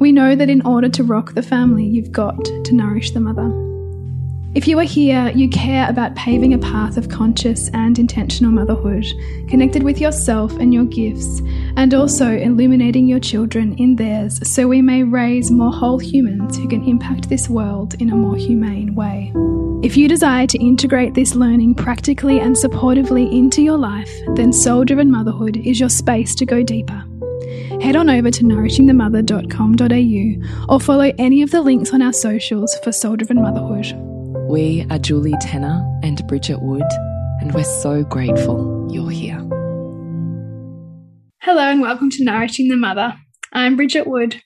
We know that in order to rock the family, you've got to nourish the mother. If you are here, you care about paving a path of conscious and intentional motherhood, connected with yourself and your gifts, and also illuminating your children in theirs so we may raise more whole humans who can impact this world in a more humane way. If you desire to integrate this learning practically and supportively into your life, then Soul Driven Motherhood is your space to go deeper head on over to nourishingthemother.com.au or follow any of the links on our socials for Soul Driven Motherhood. We are Julie Tenner and Bridget Wood, and we're so grateful you're here. Hello, and welcome to Nourishing the Mother. I'm Bridget Wood.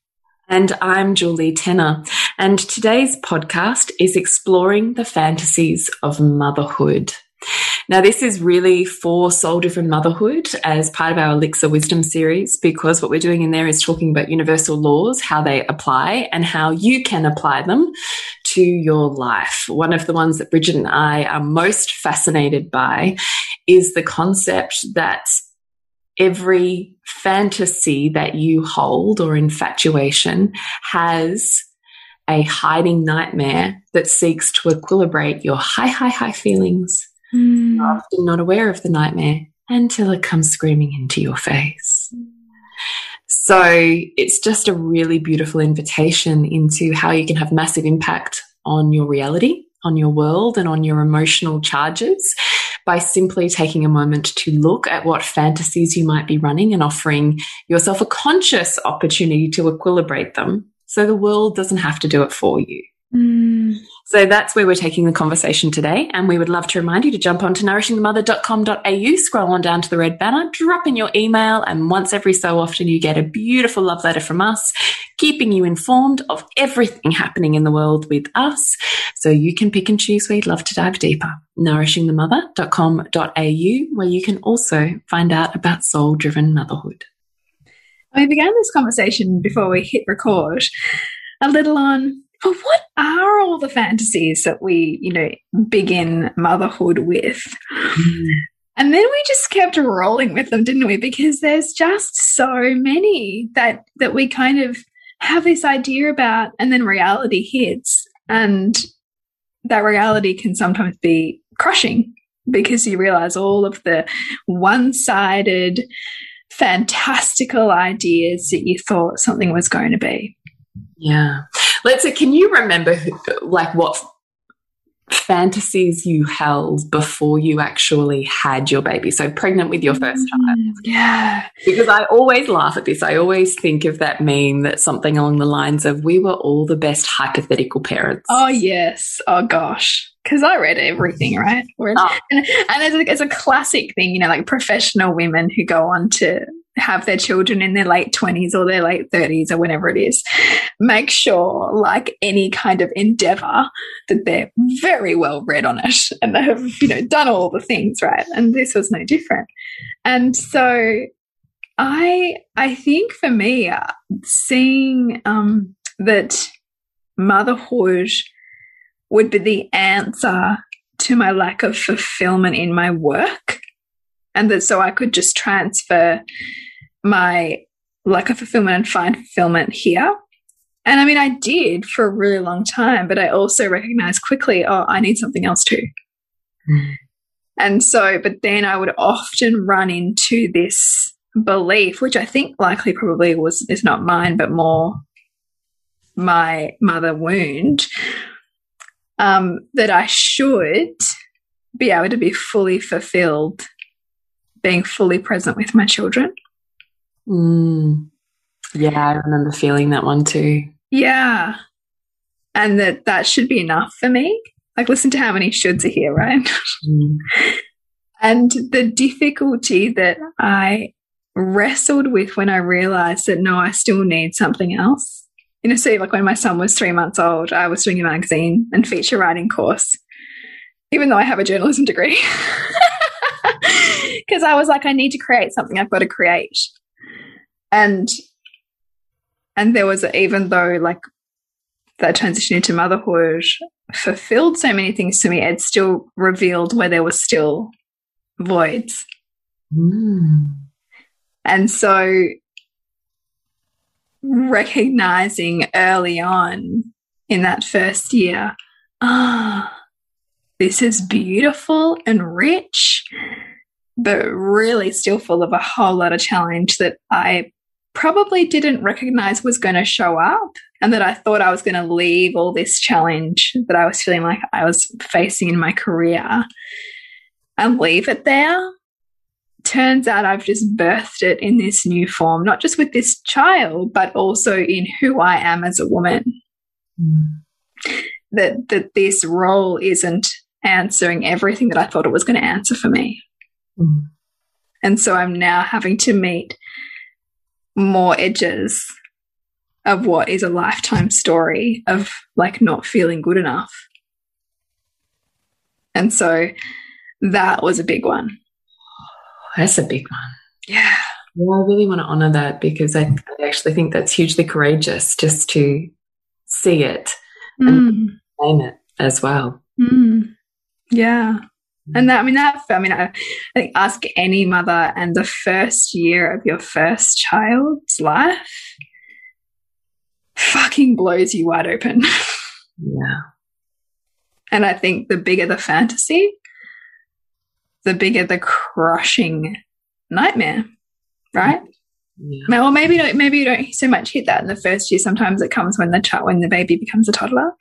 And I'm Julie Tenner. And today's podcast is exploring the fantasies of motherhood. Now, this is really for soul driven motherhood as part of our Elixir Wisdom series, because what we're doing in there is talking about universal laws, how they apply, and how you can apply them to your life. One of the ones that Bridget and I are most fascinated by is the concept that every fantasy that you hold or infatuation has a hiding nightmare that seeks to equilibrate your high, high, high feelings Mm. You're often not aware of the nightmare until it comes screaming into your face. So it's just a really beautiful invitation into how you can have massive impact on your reality, on your world, and on your emotional charges by simply taking a moment to look at what fantasies you might be running and offering yourself a conscious opportunity to equilibrate them so the world doesn't have to do it for you. Mm. So that's where we're taking the conversation today. And we would love to remind you to jump on onto nourishingthemother.com.au, scroll on down to the red banner, drop in your email, and once every so often you get a beautiful love letter from us, keeping you informed of everything happening in the world with us. So you can pick and choose where you'd love to dive deeper. Nourishingthemother.com.au, where you can also find out about soul driven motherhood. We began this conversation before we hit record a little on but what are all the fantasies that we, you know, begin motherhood with? Mm. And then we just kept rolling with them, didn't we? Because there's just so many that that we kind of have this idea about and then reality hits and that reality can sometimes be crushing because you realize all of the one-sided fantastical ideas that you thought something was going to be. Yeah. Let's say, can you remember who, like what fantasies you held before you actually had your baby? So pregnant with your first child. Mm, yeah. Because I always laugh at this. I always think of that meme that something along the lines of we were all the best hypothetical parents. Oh yes. Oh gosh. Because I read everything, right? Oh. And, and it's, a, it's a classic thing, you know, like professional women who go on to have their children in their late 20s or their late 30s or whenever it is, make sure, like any kind of endeavor, that they're very well read on it and they have, you know, done all the things, right? And this was no different. And so I, I think for me, uh, seeing um, that motherhood would be the answer to my lack of fulfillment in my work and that so I could just transfer my lack of fulfillment and find fulfillment here. And I mean, I did for a really long time, but I also recognized quickly, oh, I need something else too. Mm. And so, but then I would often run into this belief, which I think likely probably was, is not mine, but more my mother wound, um, that I should be able to be fully fulfilled being fully present with my children. Mm. Yeah, I remember feeling that one too. Yeah. And that that should be enough for me. Like, listen to how many shoulds are here, right? Mm. and the difficulty that I wrestled with when I realized that no, I still need something else you know, see, like when my son was three months old, I was doing a magazine and feature writing course, even though I have a journalism degree. Because I was like, I need to create something, I've got to create. And and there was even though like that transition into motherhood fulfilled so many things to me, it still revealed where there was still voids. Mm. And so recognizing early on in that first year, ah, oh, this is beautiful and rich, but really still full of a whole lot of challenge that I probably didn't recognize was going to show up and that I thought I was going to leave all this challenge that I was feeling like I was facing in my career and leave it there turns out I've just birthed it in this new form, not just with this child, but also in who I am as a woman. Mm. That that this role isn't answering everything that I thought it was going to answer for me. Mm. And so I'm now having to meet more edges of what is a lifetime story of like not feeling good enough. And so that was a big one that's a big one. Yeah. Well, I really want to honor that because I, I actually think that's hugely courageous just to see it mm. and name it as well. Mm. Yeah. And that, I mean, that, I mean, I, I think ask any mother and the first year of your first child's life fucking blows you wide open. Yeah. And I think the bigger the fantasy, the bigger the crushing nightmare, right? Yeah. Well, maybe don't, maybe you don't so much hit that in the first year. Sometimes it comes when the child, when the baby becomes a toddler,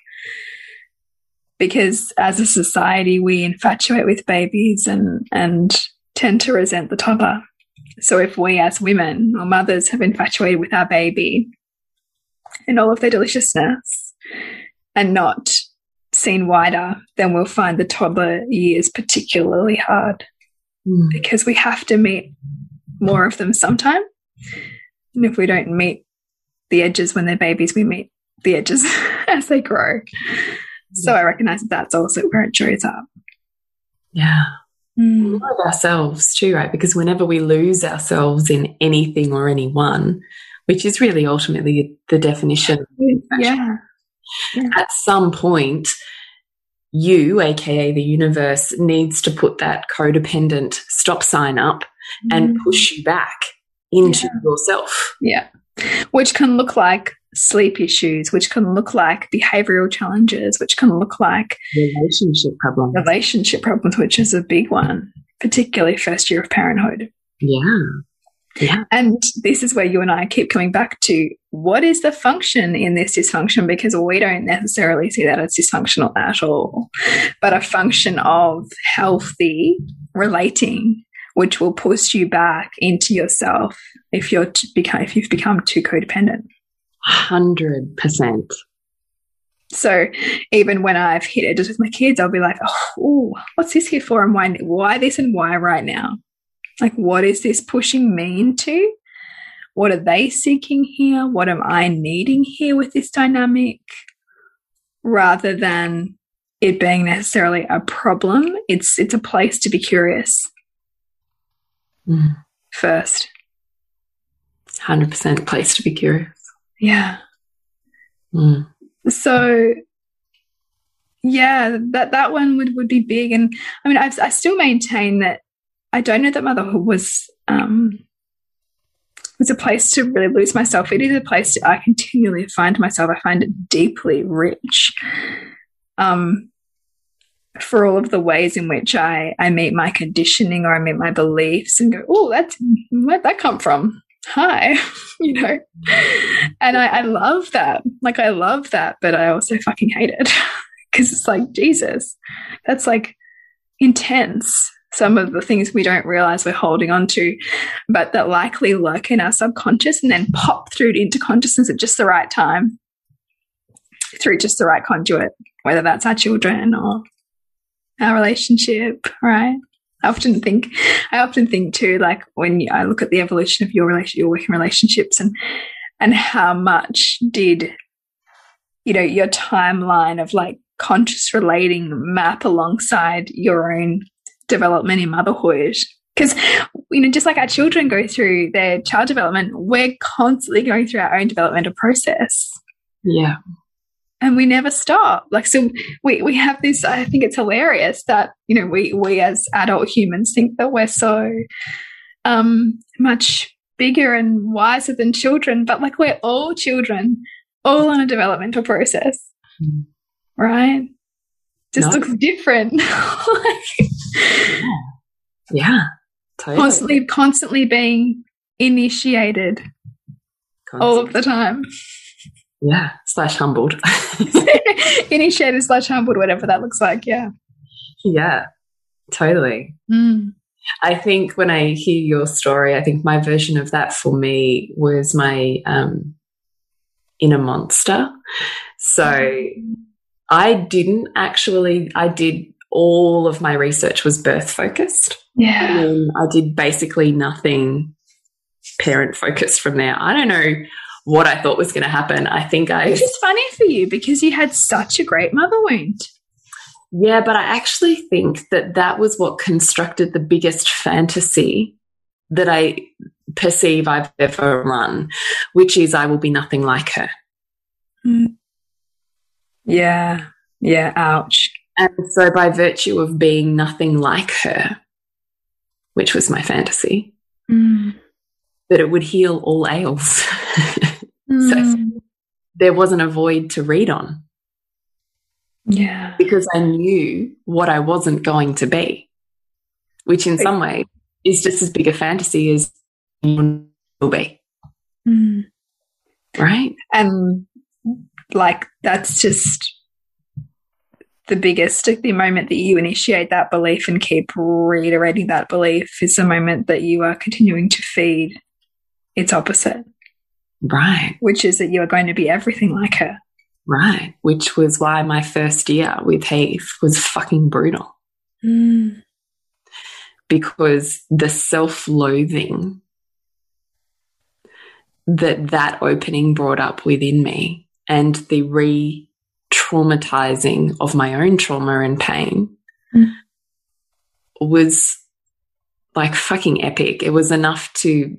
because as a society we infatuate with babies and and tend to resent the toddler. So if we as women or mothers have infatuated with our baby and all of their deliciousness and not seen wider, then we'll find the toddler years particularly hard mm. because we have to meet more of them sometime. And if we don't meet the edges when they're babies, we meet the edges as they grow. So I recognize that that's also where it shows up. Yeah. Mm. Ourselves too, right? Because whenever we lose ourselves in anything or anyone, which is really ultimately the definition. Yeah. yeah. At some point, you, aka the universe, needs to put that codependent stop sign up mm. and push you back into yeah. yourself. Yeah. Which can look like sleep issues, which can look like behavioral challenges, which can look like relationship problems. Relationship problems, which is a big one, particularly first year of parenthood. Yeah. Yeah. And this is where you and I keep coming back to what is the function in this dysfunction? Because we don't necessarily see that as dysfunctional at all, but a function of healthy relating, which will push you back into yourself if you're become, if you've become too codependent. Hundred percent. So even when I've hit edges with my kids, I'll be like, "Oh, what's this here for? And why? Why this and why right now?" Like, what is this pushing me into? What are they seeking here? What am I needing here with this dynamic? Rather than it being necessarily a problem, it's it's a place to be curious mm. first. Hundred percent place to be curious. Yeah. Mm. So yeah, that that one would would be big, and I mean, I've, I still maintain that I don't know that motherhood was um, was a place to really lose myself. It is a place I continually find myself. I find it deeply rich. Um, for all of the ways in which I, I meet my conditioning or I meet my beliefs and go, oh, that's where'd that come from? Hi, you know, and I, I love that. Like, I love that, but I also fucking hate it because it's like, Jesus, that's like intense some of the things we don't realize we're holding on to, but that likely lurk in our subconscious and then pop through into consciousness at just the right time through just the right conduit, whether that's our children or our relationship, right? I often think, I often think too, like when I look at the evolution of your your working relationships and, and how much did you know, your timeline of like conscious relating map alongside your own development in motherhood. Because, you know, just like our children go through their child development, we're constantly going through our own developmental process. Yeah. And we never stop. Like, so we, we have this, I think it's hilarious that, you know, we, we as adult humans think that we're so um, much bigger and wiser than children, but like we're all children, all on a developmental process. Mm. Right? Just no. looks different. like, yeah. yeah. Totally. Constantly, constantly being initiated constantly. all of the time. Yeah, slash humbled. initiated slash humbled, whatever that looks like. Yeah. Yeah, totally. Mm. I think when I hear your story, I think my version of that for me was my um, inner monster. So I didn't actually, I did all of my research was birth focused. Yeah. I did basically nothing parent focused from there. I don't know what I thought was going to happen. I think I. Which is funny for you because you had such a great mother wound. Yeah, but I actually think that that was what constructed the biggest fantasy that I perceive I've ever run, which is I will be nothing like her. Mm. Yeah. Yeah. Ouch. And so, by virtue of being nothing like her, which was my fantasy, mm. that it would heal all ails. mm. So, there wasn't a void to read on. Yeah. Because I knew what I wasn't going to be, which in some way is just as big a fantasy as you will be. Mm. Right. And like, that's just the biggest the moment that you initiate that belief and keep reiterating that belief is the moment that you are continuing to feed its opposite right which is that you are going to be everything like her right which was why my first year with heath was fucking brutal mm. because the self-loathing that that opening brought up within me and the re traumatizing of my own trauma and pain mm. was like fucking epic. It was enough to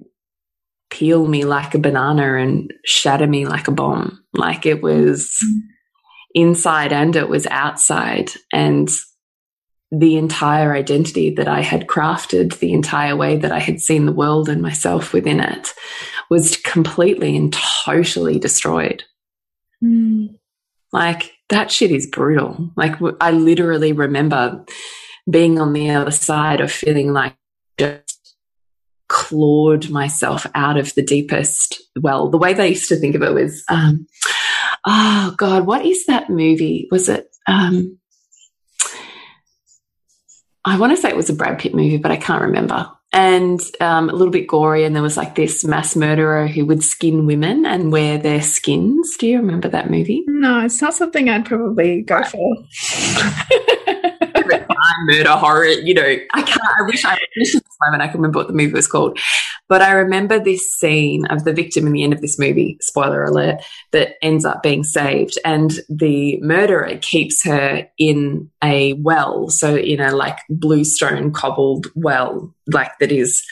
peel me like a banana and shatter me like a bomb. Like it was inside and it was outside. And the entire identity that I had crafted, the entire way that I had seen the world and myself within it was completely and totally destroyed. Mm. Like that shit is brutal. Like I literally remember being on the other side of feeling like clawed myself out of the deepest well. The way they used to think of it was, um, oh God, what is that movie? Was it, um, I want to say it was a Brad Pitt movie, but I can't remember and um, a little bit gory. And there was like this mass murderer who would skin women and wear their skins. Do you remember that movie? No, it's not something I'd probably go for. murder, horror. You know, I can't. I wish I at this moment I could remember what the movie was called. But I remember this scene of the victim in the end of this movie. Spoiler alert! That ends up being saved, and the murderer keeps her in a well, so in a like bluestone cobbled well, like that is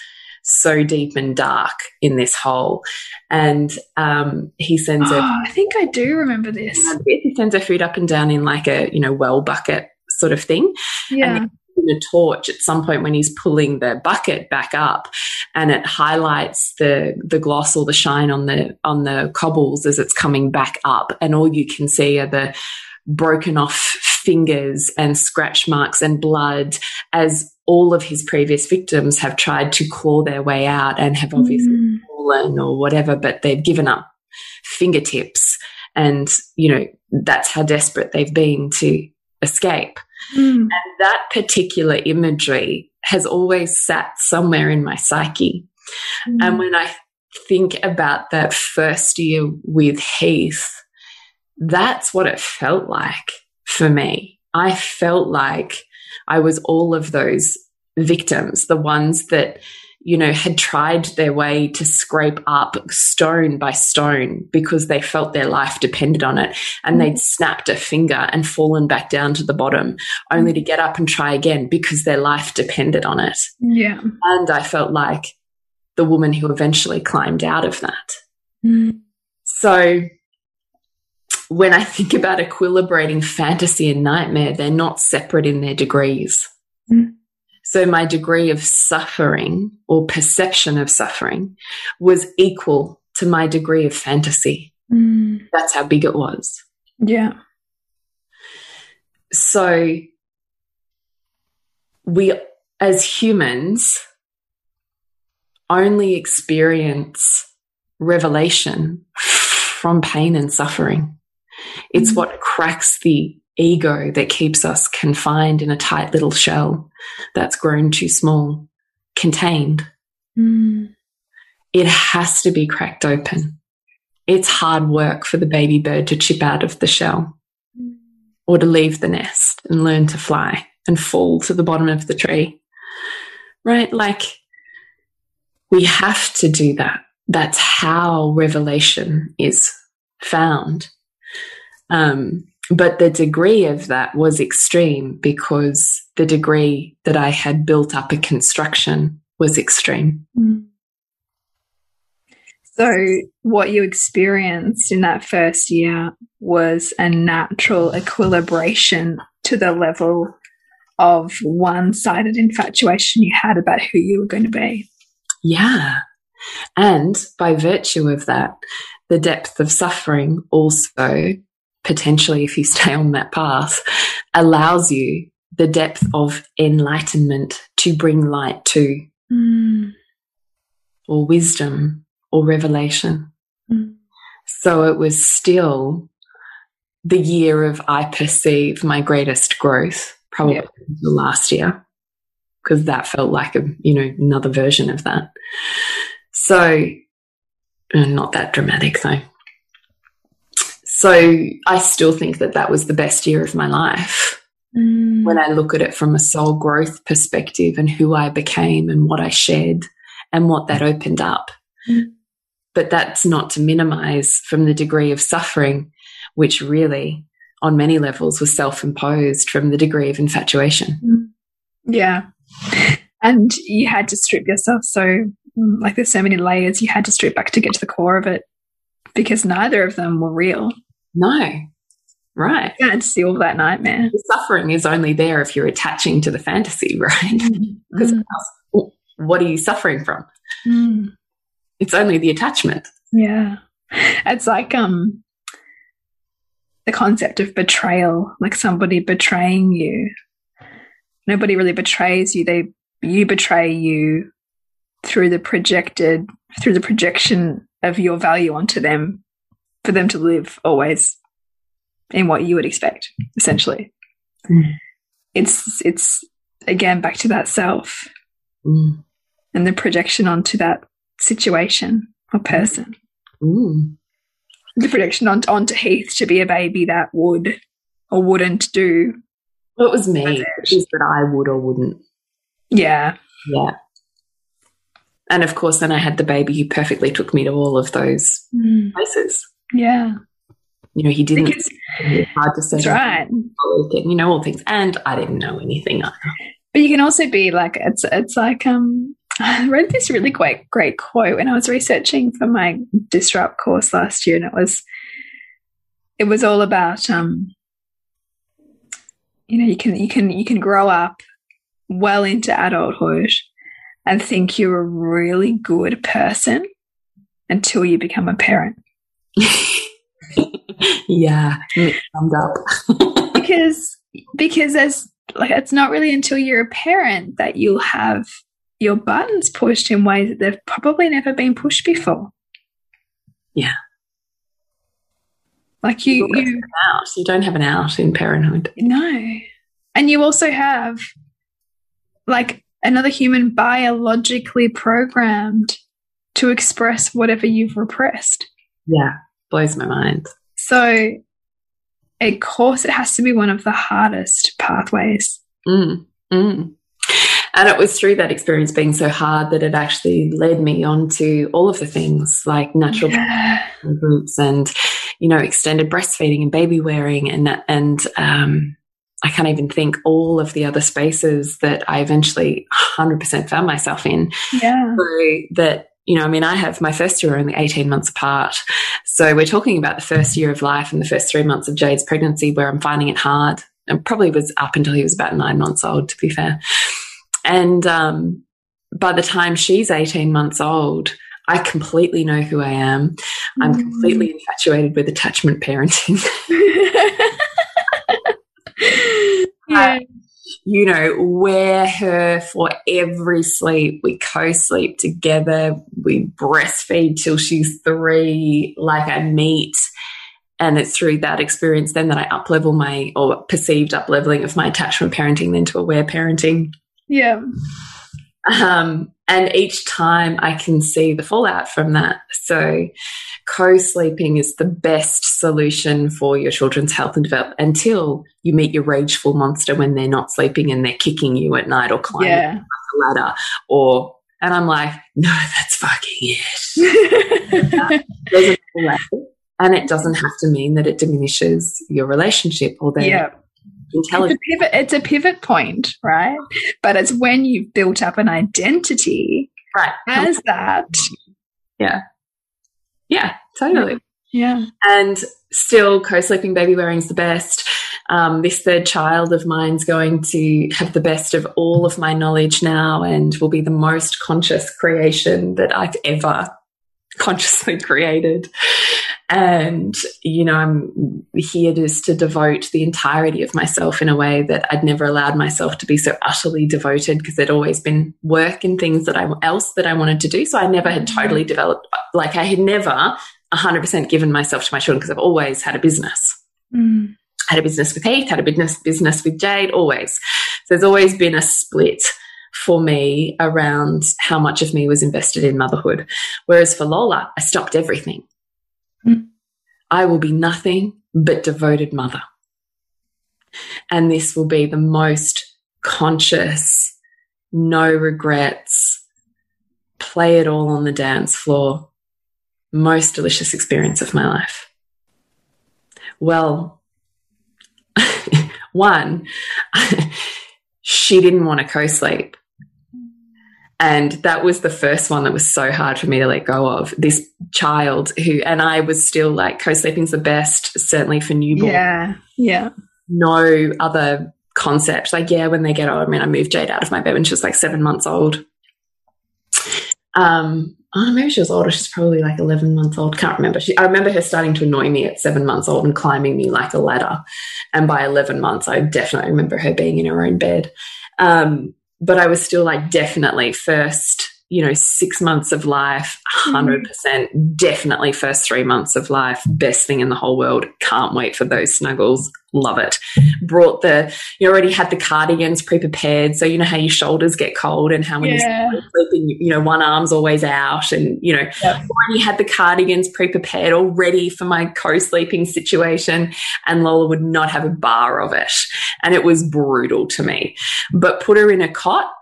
so deep and dark in this hole. And um, he sends oh, her. I think I do remember this. He sends her food up and down in like a you know well bucket sort of thing. Yeah. a torch at some point when he's pulling the bucket back up and it highlights the the gloss or the shine on the on the cobbles as it's coming back up and all you can see are the broken off fingers and scratch marks and blood as all of his previous victims have tried to claw their way out and have obviously mm. fallen or whatever but they've given up fingertips and you know that's how desperate they've been to escape. Mm. And that particular imagery has always sat somewhere in my psyche. Mm. And when I think about that first year with Heath, that's what it felt like for me. I felt like I was all of those victims, the ones that, you know, had tried their way to scrape up stone by stone because they felt their life depended on it. And they'd snapped a finger and fallen back down to the bottom, only to get up and try again because their life depended on it. Yeah. And I felt like the woman who eventually climbed out of that. Mm. So when I think about equilibrating fantasy and nightmare, they're not separate in their degrees. Mm. So my degree of suffering or perception of suffering was equal to my degree of fantasy. Mm. That's how big it was. Yeah. So we, as humans, only experience revelation from pain and suffering. It's Mm. what cracks the ego that keeps us confined in a tight little shell that's grown too small, contained. Mm. It has to be cracked open. It's hard work for the baby bird to chip out of the shell or to leave the nest and learn to fly and fall to the bottom of the tree. Right? Like, we have to do that. That's how revelation is found. Um, but the degree of that was extreme because the degree that I had built up a construction was extreme. Mm. So, what you experienced in that first year was a natural equilibration to the level of one sided infatuation you had about who you were going to be. Yeah. And by virtue of that, the depth of suffering also, potentially, if you stay on that path, allows you the depth of enlightenment to bring light to, Mm. or wisdom, or revelation. Mm. So it was still the year of I perceive my greatest growth, probably Yep. the last year, because that felt like a you know another version of that. So uh, not that dramatic though. So I still think that that was the best year of my life Mm. when I look at it from a soul growth perspective and who I became and what I shared and what that opened up. Mm. But that's not to minimize from the degree of suffering, which really, on many levels, was self imposed from the degree of infatuation. Yeah. And you had to strip yourself so, like, there's so many layers you had to strip back to get to the core of it because neither of them were real. No, right. You had to see all that nightmare. The suffering is only there if you're attaching to the fantasy, right? Because Mm. what are you suffering from? Mm. It's only the attachment. Yeah. It's like um the concept of betrayal, like somebody betraying you. Nobody really betrays you. They you betray you through the projected through the projection of your value onto them for them to live always in what you would expect, essentially. Mm. It's it's again back to that self Mm. and the projection onto that situation or person. Mm. the projection on, onto Heath to be a baby that would or wouldn't do. Well, it was me. It. was that I would or wouldn't. Yeah. Yeah. And of course, then I had the baby who perfectly took me to all of those Mm. places. Yeah. You know, he didn't. Because it's hard to say. that's right. You know all things, and I didn't know anything. either. But you can also be like it's it's like um I read this really great great quote when I was researching for my disrupt course last year and it was it was all about um you know you can you can you can grow up well into adulthood and think you're a really good person until you become a parent yeah, summed up. because because there's like it's not really until you're a parent that you'll have your buttons pushed in ways that they've probably never been pushed before. Yeah. Like you, Look, you out. You don't have an out in parenthood. no, and you also have like another human biologically programmed to express whatever you've repressed. Yeah, blows my mind. So, of course, it has to be one of the hardest pathways. Mm, mm. And it was through that experience being so hard that it actually led me on to all of the things like natural yeah. groups and, you know, extended breastfeeding and baby wearing and, and, um, I can't even think all of the other spaces that I eventually 100% found myself in. Yeah. So that, you know, I mean, I have my first year only 18 months apart. So we're talking about the first year of life and the first three months of Jade's pregnancy where I'm finding it hard. And probably was up until he was about nine months old, to be fair. And um, by the time she's 18 months old, I completely know who I am. I'm mm. completely infatuated with attachment parenting. yeah. You know, wear her for every sleep. We co sleep together. We breastfeed till she's three. Like I meet. And it's through that experience then that I up level my or perceived up leveling of my attachment parenting then to aware parenting. Yeah. Um, and each time I can see the fallout from that. So co sleeping is the best solution for your children's health and development until you meet your rageful monster when they're not sleeping and they're kicking you at night or climbing yeah. the ladder or and I'm like, no, that's fucking it. and it doesn't have to mean that it diminishes your relationship or that yeah. It's a, pivot, it's a pivot point, right? But it's when you've built up an identity right. as that. Yeah. Yeah, totally. Yeah. And still, co sleeping baby wearing is the best. Um, this third child of mine's going to have the best of all of my knowledge now and will be the most conscious creation that I've ever consciously created. And, you know, I'm here just to devote the entirety of myself in a way that I'd never allowed myself to be so utterly devoted because there'd always been work and things that I else that I wanted to do. So I never had totally developed, like I had never 100% given myself to my children because I've always had a business. Mm. Had a business with Heath, had a business business with Jade, always. So there's always been a split for me around how much of me was invested in motherhood. Whereas for Lola, I stopped everything. I will be nothing but devoted mother. And this will be the most conscious, no regrets, play it all on the dance floor, most delicious experience of my life. Well, one, she didn't want to co sleep. And that was the first one that was so hard for me to let go of. This child who, and I was still like, co sleeping's the best, certainly for newborn. Yeah. Yeah. No other concept. Like, yeah, when they get old, I mean, I moved Jade out of my bed when she was like seven months old. Um, oh, maybe she was older. She's probably like 11 months old. Can't remember. She, I remember her starting to annoy me at seven months old and climbing me like a ladder. And by 11 months, I definitely remember her being in her own bed. Um, but I was still like definitely first, you know, six months of life, 100% mm. definitely first three months of life, best thing in the whole world. Can't wait for those snuggles. Love it. Brought the, you already had the cardigans pre prepared. So, you know how your shoulders get cold and how when yeah. you're sleeping, you know, one arm's always out and, you know, yep. already had the cardigans pre prepared, all ready for my co sleeping situation. And Lola would not have a bar of it. And it was brutal to me. But put her in a cot,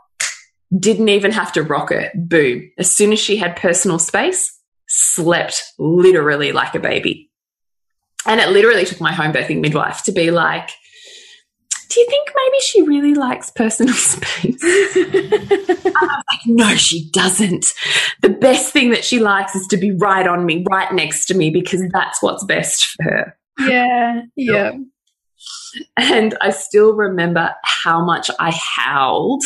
didn't even have to rock her. Boom. As soon as she had personal space, slept literally like a baby. And it literally took my home birthing midwife to be like, do you think maybe she really likes personal space? I was like, no, she doesn't. The best thing that she likes is to be right on me, right next to me, because that's what's best for her. Yeah, yeah. And I still remember how much I howled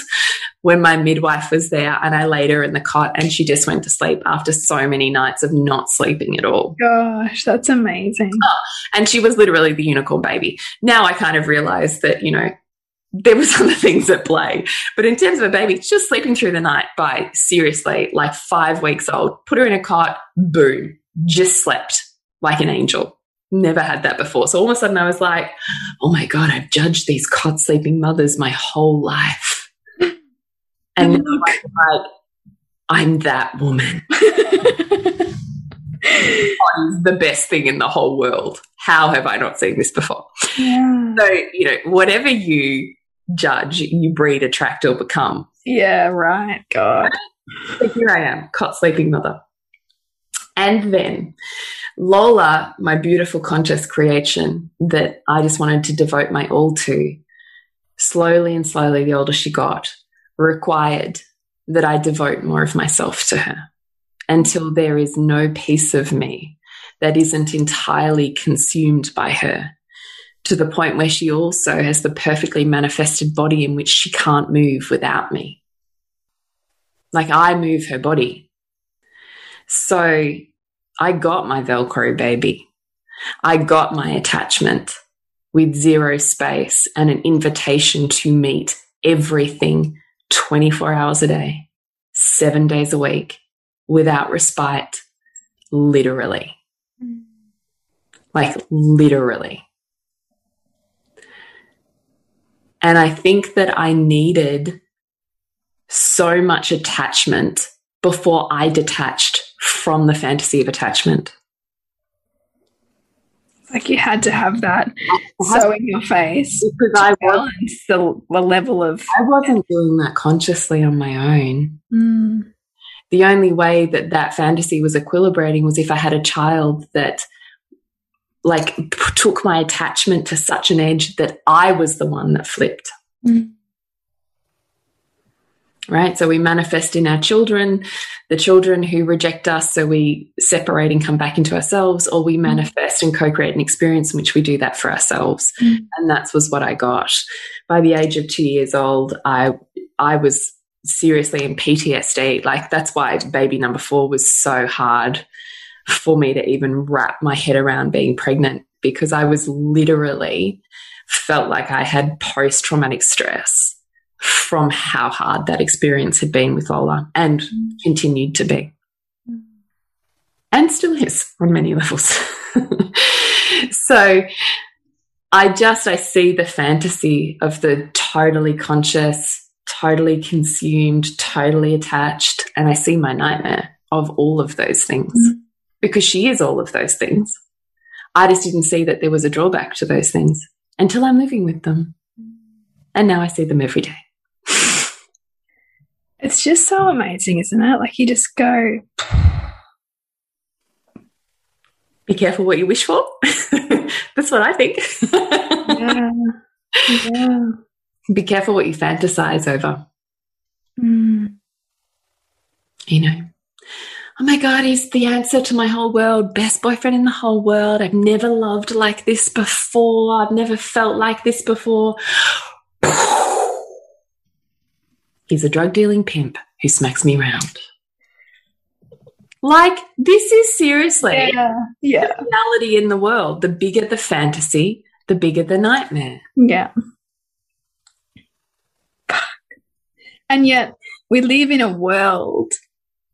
when my midwife was there and I laid her in the cot and she just went to sleep after so many nights of not sleeping at all. Gosh, that's amazing. Oh, and she was literally the unicorn baby. Now I kind of realized that, you know, there was other things at play. But in terms of a baby, just sleeping through the night by seriously like five weeks old, put her in a cot, boom, just slept like an angel. Never had that before. So all of a sudden I was like, oh my God, I've judged these cot sleeping mothers my whole life. And like, I'm that woman. the best thing in the whole world. How have I not seen this before? Yeah. So, you know, whatever you judge, you breed, attract, or become. Yeah, right. God. So here I am, cot sleeping mother. And then Lola, my beautiful conscious creation that I just wanted to devote my all to, slowly and slowly, the older she got, required that I devote more of myself to her until there is no piece of me that isn't entirely consumed by her to the point where she also has the perfectly manifested body in which she can't move without me. Like I move her body. So I got my Velcro baby. I got my attachment with zero space and an invitation to meet everything 24 hours a day, seven days a week, without respite, literally. Like, literally. And I think that I needed so much attachment before I detached from the fantasy of attachment. Like you had to have that so in your face because I the, the level of I wasn't doing that consciously on my own. Mm. The only way that that fantasy was equilibrating was if I had a child that like took my attachment to such an edge that I was the one that flipped. Mm right? So we manifest in our children, the children who reject us, so we separate and come back into ourselves, or we mm. manifest and co create an experience in which we do that for ourselves. Mm. And that was what I got. By the age of two years old, I, I was seriously in PTSD. Like, that's why baby number four was so hard for me to even wrap my head around being pregnant because I was literally felt like I had post traumatic stress from how hard that experience had been with Lola and continued to be. And still is on many levels. so I just I see the fantasy of the totally conscious, totally consumed, totally attached, and I see my nightmare of all of those things. Mm. Because she is all of those things. I just didn't see that there was a drawback to those things until I'm living with them. And now I see them every day. It's just so amazing, isn't it? Like you just go. Be careful what you wish for. That's what I think. yeah. Yeah. Be careful what you fantasize over. Mm. You know, oh my God, he's the answer to my whole world, best boyfriend in the whole world. I've never loved like this before. I've never felt like this before. He's a drug dealing pimp who smacks me round. Like, this is seriously yeah. yeah. the reality in the world. The bigger the fantasy, the bigger the nightmare. Yeah. And yet, we live in a world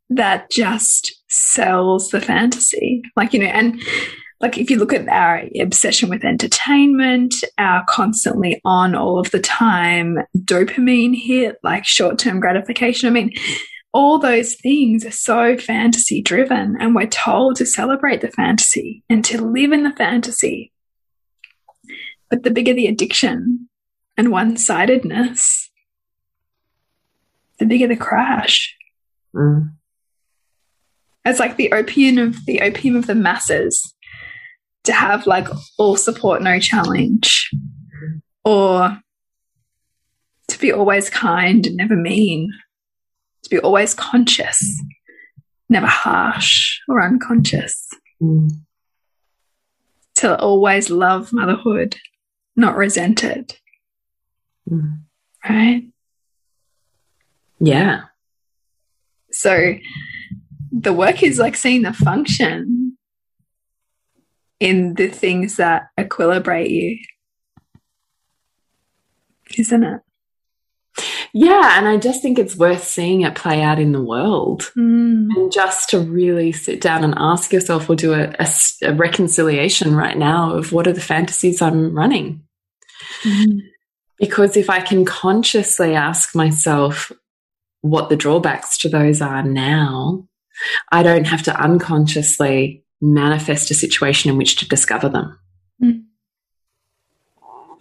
that just sells the fantasy. Like, you know, and like if you look at our obsession with entertainment, our constantly on all of the time dopamine hit, like short term gratification. I mean, all those things are so fantasy driven, and we're told to celebrate the fantasy and to live in the fantasy. But the bigger the addiction and one sidedness, the bigger the crash. Mm. It's like the opium of the opium of the masses to have like all support, no challenge, or to be always kind and never mean, to be always conscious, never harsh or unconscious, mm. to always love motherhood, not resent it. Mm. Right? Yeah. So the work is like seeing the function in the things that equilibrate you. Isn't it? Yeah, and I just think it's worth seeing it play out in the world. Mm. And just to really sit down and ask yourself or do a, a, a reconciliation right now of what are the fantasies I'm running. Mm. Because if I can consciously ask myself what the drawbacks to those are now, I don't have to unconsciously manifest a situation in which to discover them. Mm.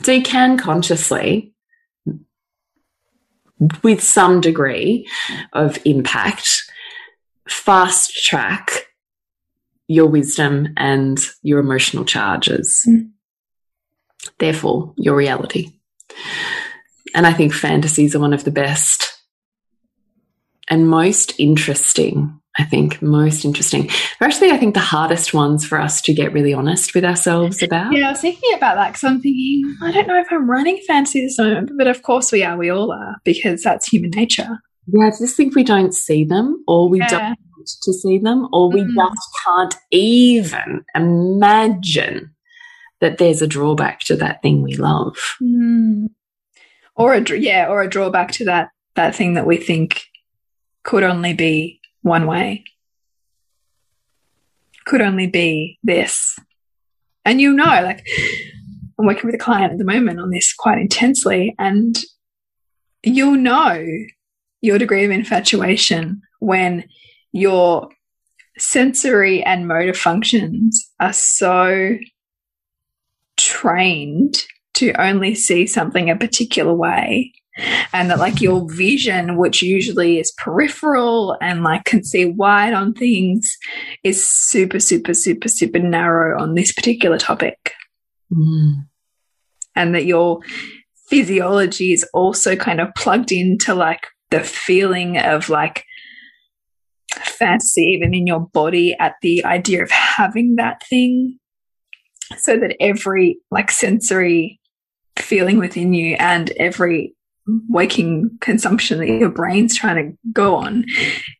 So you can consciously with some degree of impact, fast track your wisdom and your emotional charges. Mm. Therefore, your reality. And I think fantasies are one of the best and most interesting. I think most interesting. They're actually, I think, the hardest ones for us to get really honest with ourselves about. Yeah, I was thinking about that because I'm thinking, I don't know if I'm running fantasy this moment, but of course we are. We all are because that's human nature. Yeah, I just think we don't see them or we yeah. don't want to see them or we mm. just can't even imagine that there's a drawback to that thing we love. Mm. Or a yeah, or a drawback to that that thing that we think could only be one way. Could only be this. And you know, like I'm working with a client at the moment on this quite intensely, and you'll know your degree of infatuation when your sensory and motor functions are so trained to only see something a particular way and that like your vision which usually is peripheral and like can see wide on things is super super super super narrow on this particular topic mm. and that your physiology is also kind of plugged into like the feeling of like fantasy even in your body at the idea of having that thing so that every like sensory feeling within you and every waking consumption that your brain's trying to go on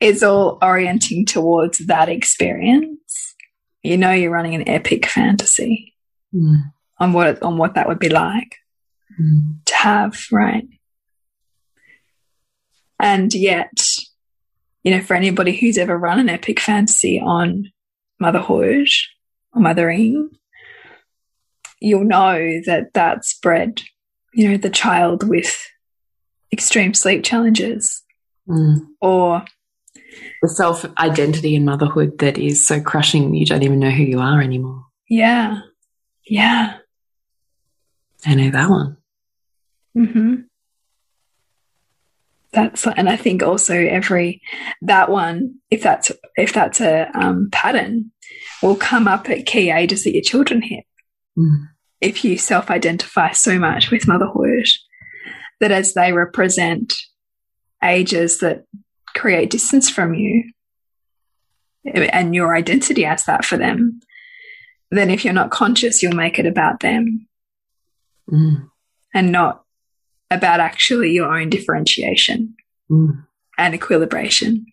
is all orienting towards that experience you know you're running an epic fantasy mm. on what on what that would be like mm. to have right and yet you know for anybody who's ever run an epic fantasy on motherhood or mothering you'll know that that's bred you know the child with extreme sleep challenges mm. or the self identity in motherhood that is so crushing you don't even know who you are anymore. Yeah. Yeah. I know that one. Mm hmm. That's and I think also every that one, if that's if that's a um, pattern, will come up at key ages that your children hit. Mm. If you self identify so much with motherhood, that as they represent ages that create distance from you and your identity as that for them, then if you're not conscious, you'll make it about them mm. and not about actually your own differentiation mm. and equilibration.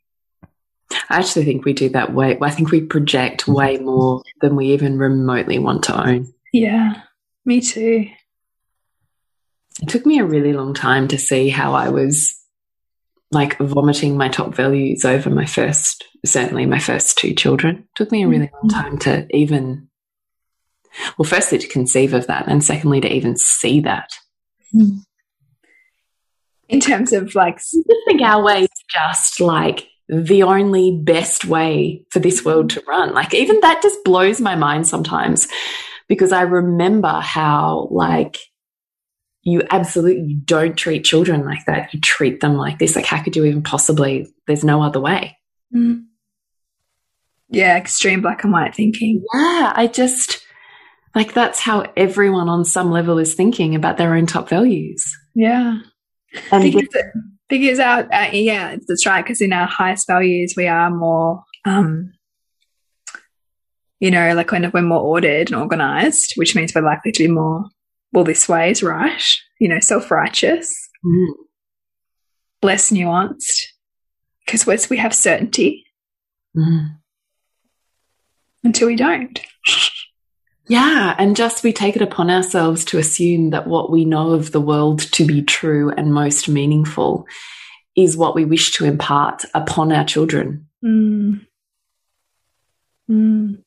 I actually think we do that way. I think we project way more than we even remotely want to own. Yeah, me too. It took me a really long time to see how I was like vomiting my top values over my first, certainly my first two children. It took me a really long mm-hmm. time to even, well, firstly to conceive of that, and secondly to even see that. Mm. In terms of like, I think our way is just like the only best way for this world to run. Like, even that just blows my mind sometimes because I remember how, like, you absolutely don't treat children like that. You treat them like this. Like, how could you even possibly? There's no other way. Mm. Yeah, extreme black and white thinking. Yeah, I just like that's how everyone on some level is thinking about their own top values. Yeah, and because, because our uh, yeah, that's right. Because in our highest values, we are more, um, you know, like when we're more ordered and organized, which means we're likely to be more well, this way is right, you know, self righteous, mm. less nuanced, because once we have certainty mm. until we don't. Yeah, and just we take it upon ourselves to assume that what we know of the world to be true and most meaningful is what we wish to impart upon our children. Mm. Mm.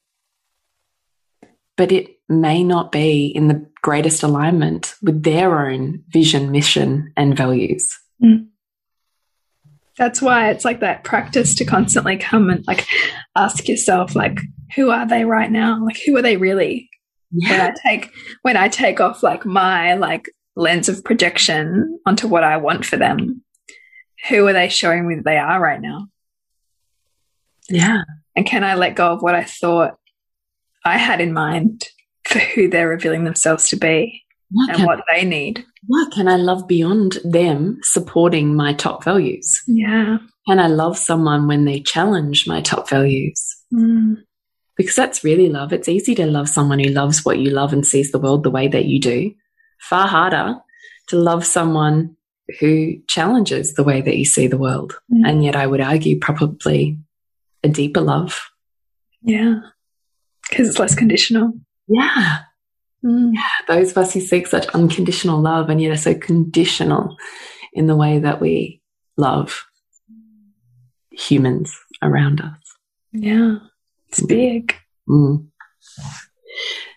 But it may not be in the greatest alignment with their own vision, mission, and values. Mm. That's why it's like that practice to constantly come and like ask yourself, like, who are they right now? Like, who are they really? Yeah. When I take when I take off like my like lens of projection onto what I want for them, who are they showing me that they are right now? Yeah. And can I let go of what I thought I had in mind for who they're revealing themselves to be what and what they need? What can I love beyond them supporting my top values? Yeah. Can I love someone when they challenge my top values? Mm. Because that's really love. It's easy to love someone who loves what you love and sees the world the way that you do. Far harder to love someone who challenges the way that you see the world. Mm. And yet, I would argue, probably a deeper love. Yeah. Because it's less conditional. Yeah. Mm. yeah. Those of us who seek such unconditional love and yet are so conditional in the way that we love humans around us. Yeah. It's big. Mm.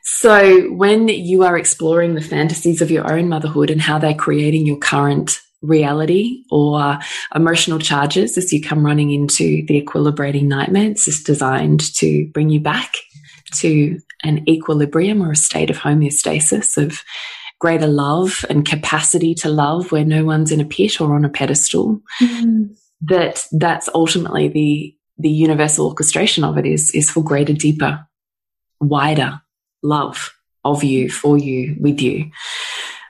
So, when you are exploring the fantasies of your own motherhood and how they're creating your current reality or emotional charges as you come running into the equilibrating nightmares, It's designed to bring you back to an equilibrium or a state of homeostasis of greater love and capacity to love where no one's in a pit or on a pedestal. Mm. That that's ultimately the the universal orchestration of it is is for greater, deeper, wider love of you, for you, with you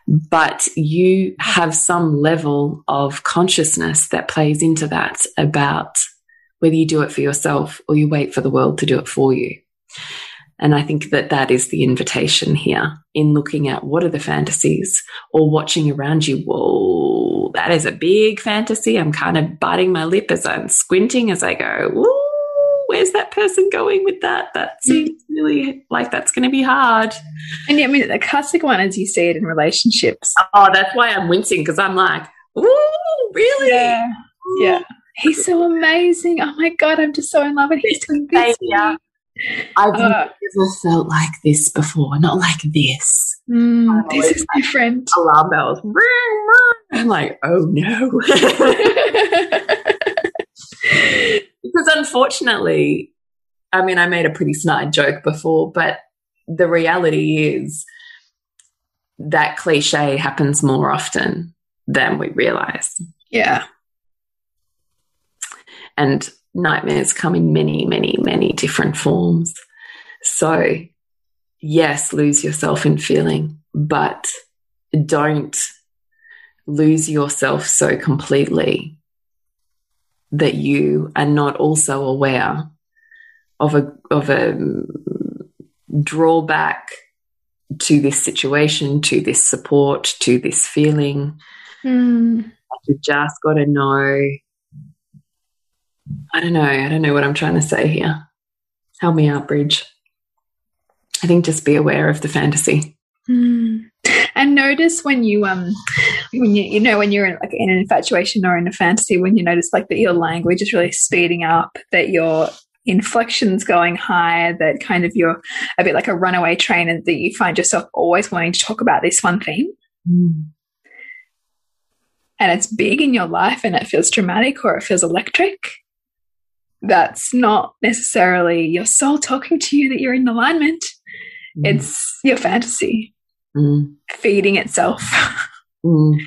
but you have some level of consciousness that plays into that about whether you do it for yourself or you wait for the world to do it for you. And I think that that is the invitation here in looking at what are the fantasies or watching around you. Whoa, that is a big fantasy. I'm kind of biting my lip as I'm squinting as I go, whoa where's that person going with that? That seems really like that's going to be hard. And yeah, I mean, the classic one is you see it in relationships. Oh, that's why I'm wincing because I'm like, ooh, really? Yeah. Yeah. He's so amazing. Oh my God, I'm just so in love with him. Yeah. I've uh, never felt like this before. Not like this. Mm, this is like different. Alarm bells. I'm like, oh no. because unfortunately, I mean, I made a pretty snide joke before, but the reality is that cliche happens more often than we realize. Yeah. And nightmares come in many, many, many different forms. So, yes, lose yourself in feeling, but don't lose yourself so completely that you are not also aware of a of a drawback to this situation, to this support, to this feeling. Mm. You just got to know. I don't know. I don't know what I'm trying to say here. Help me out, Bridge. I think just be aware of the fantasy. Mm. And notice when you um when you you know when you're in like in an infatuation or in a fantasy when you notice like that your language is really speeding up, that your inflections going higher, that kind of you're a bit like a runaway train and that you find yourself always wanting to talk about this one thing. Mm. And it's big in your life and it feels dramatic or it feels electric. That's not necessarily your soul talking to you that you're in alignment. Mm. It's your fantasy mm. feeding itself. mm.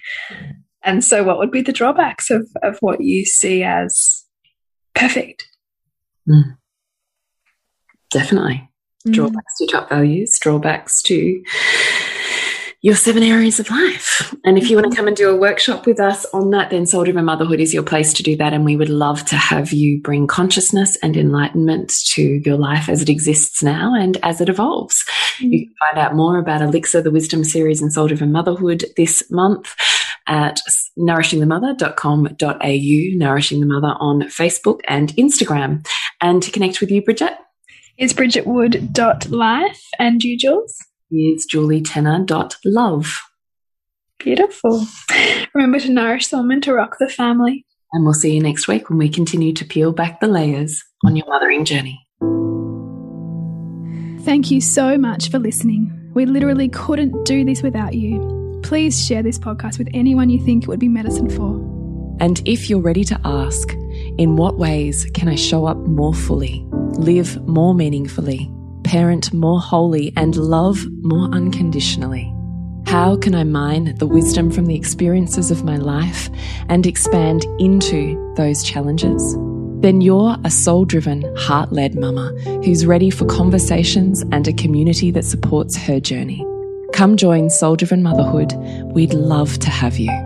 And so, what would be the drawbacks of, of what you see as perfect? Mm. Definitely. Mm. Drawbacks to top values, drawbacks to your seven areas of life. And if you want to come and do a workshop with us on that, then Soul Driven Motherhood is your place to do that. And we would love to have you bring consciousness and enlightenment to your life as it exists now and as it evolves. Mm. You can find out more about Elixir, the Wisdom series, and Soul Driven Motherhood this month at nourishingthemother.com.au, Nourishing the Mother on Facebook and Instagram. And to connect with you, Bridget? It's bridgetwood.life. And you, Jules? Is julietenner.love. Beautiful. Remember to nourish someone and to rock the family. And we'll see you next week when we continue to peel back the layers on your mothering journey. Thank you so much for listening. We literally couldn't do this without you. Please share this podcast with anyone you think it would be medicine for. And if you're ready to ask, in what ways can I show up more fully, live more meaningfully? Parent more wholly, and love more unconditionally. How can I mine the wisdom from the experiences of my life and expand into those challenges? Then you're a soul driven, heart led mama who's ready for conversations and a community that supports her journey. Come join Soul Driven Motherhood. We'd love to have you.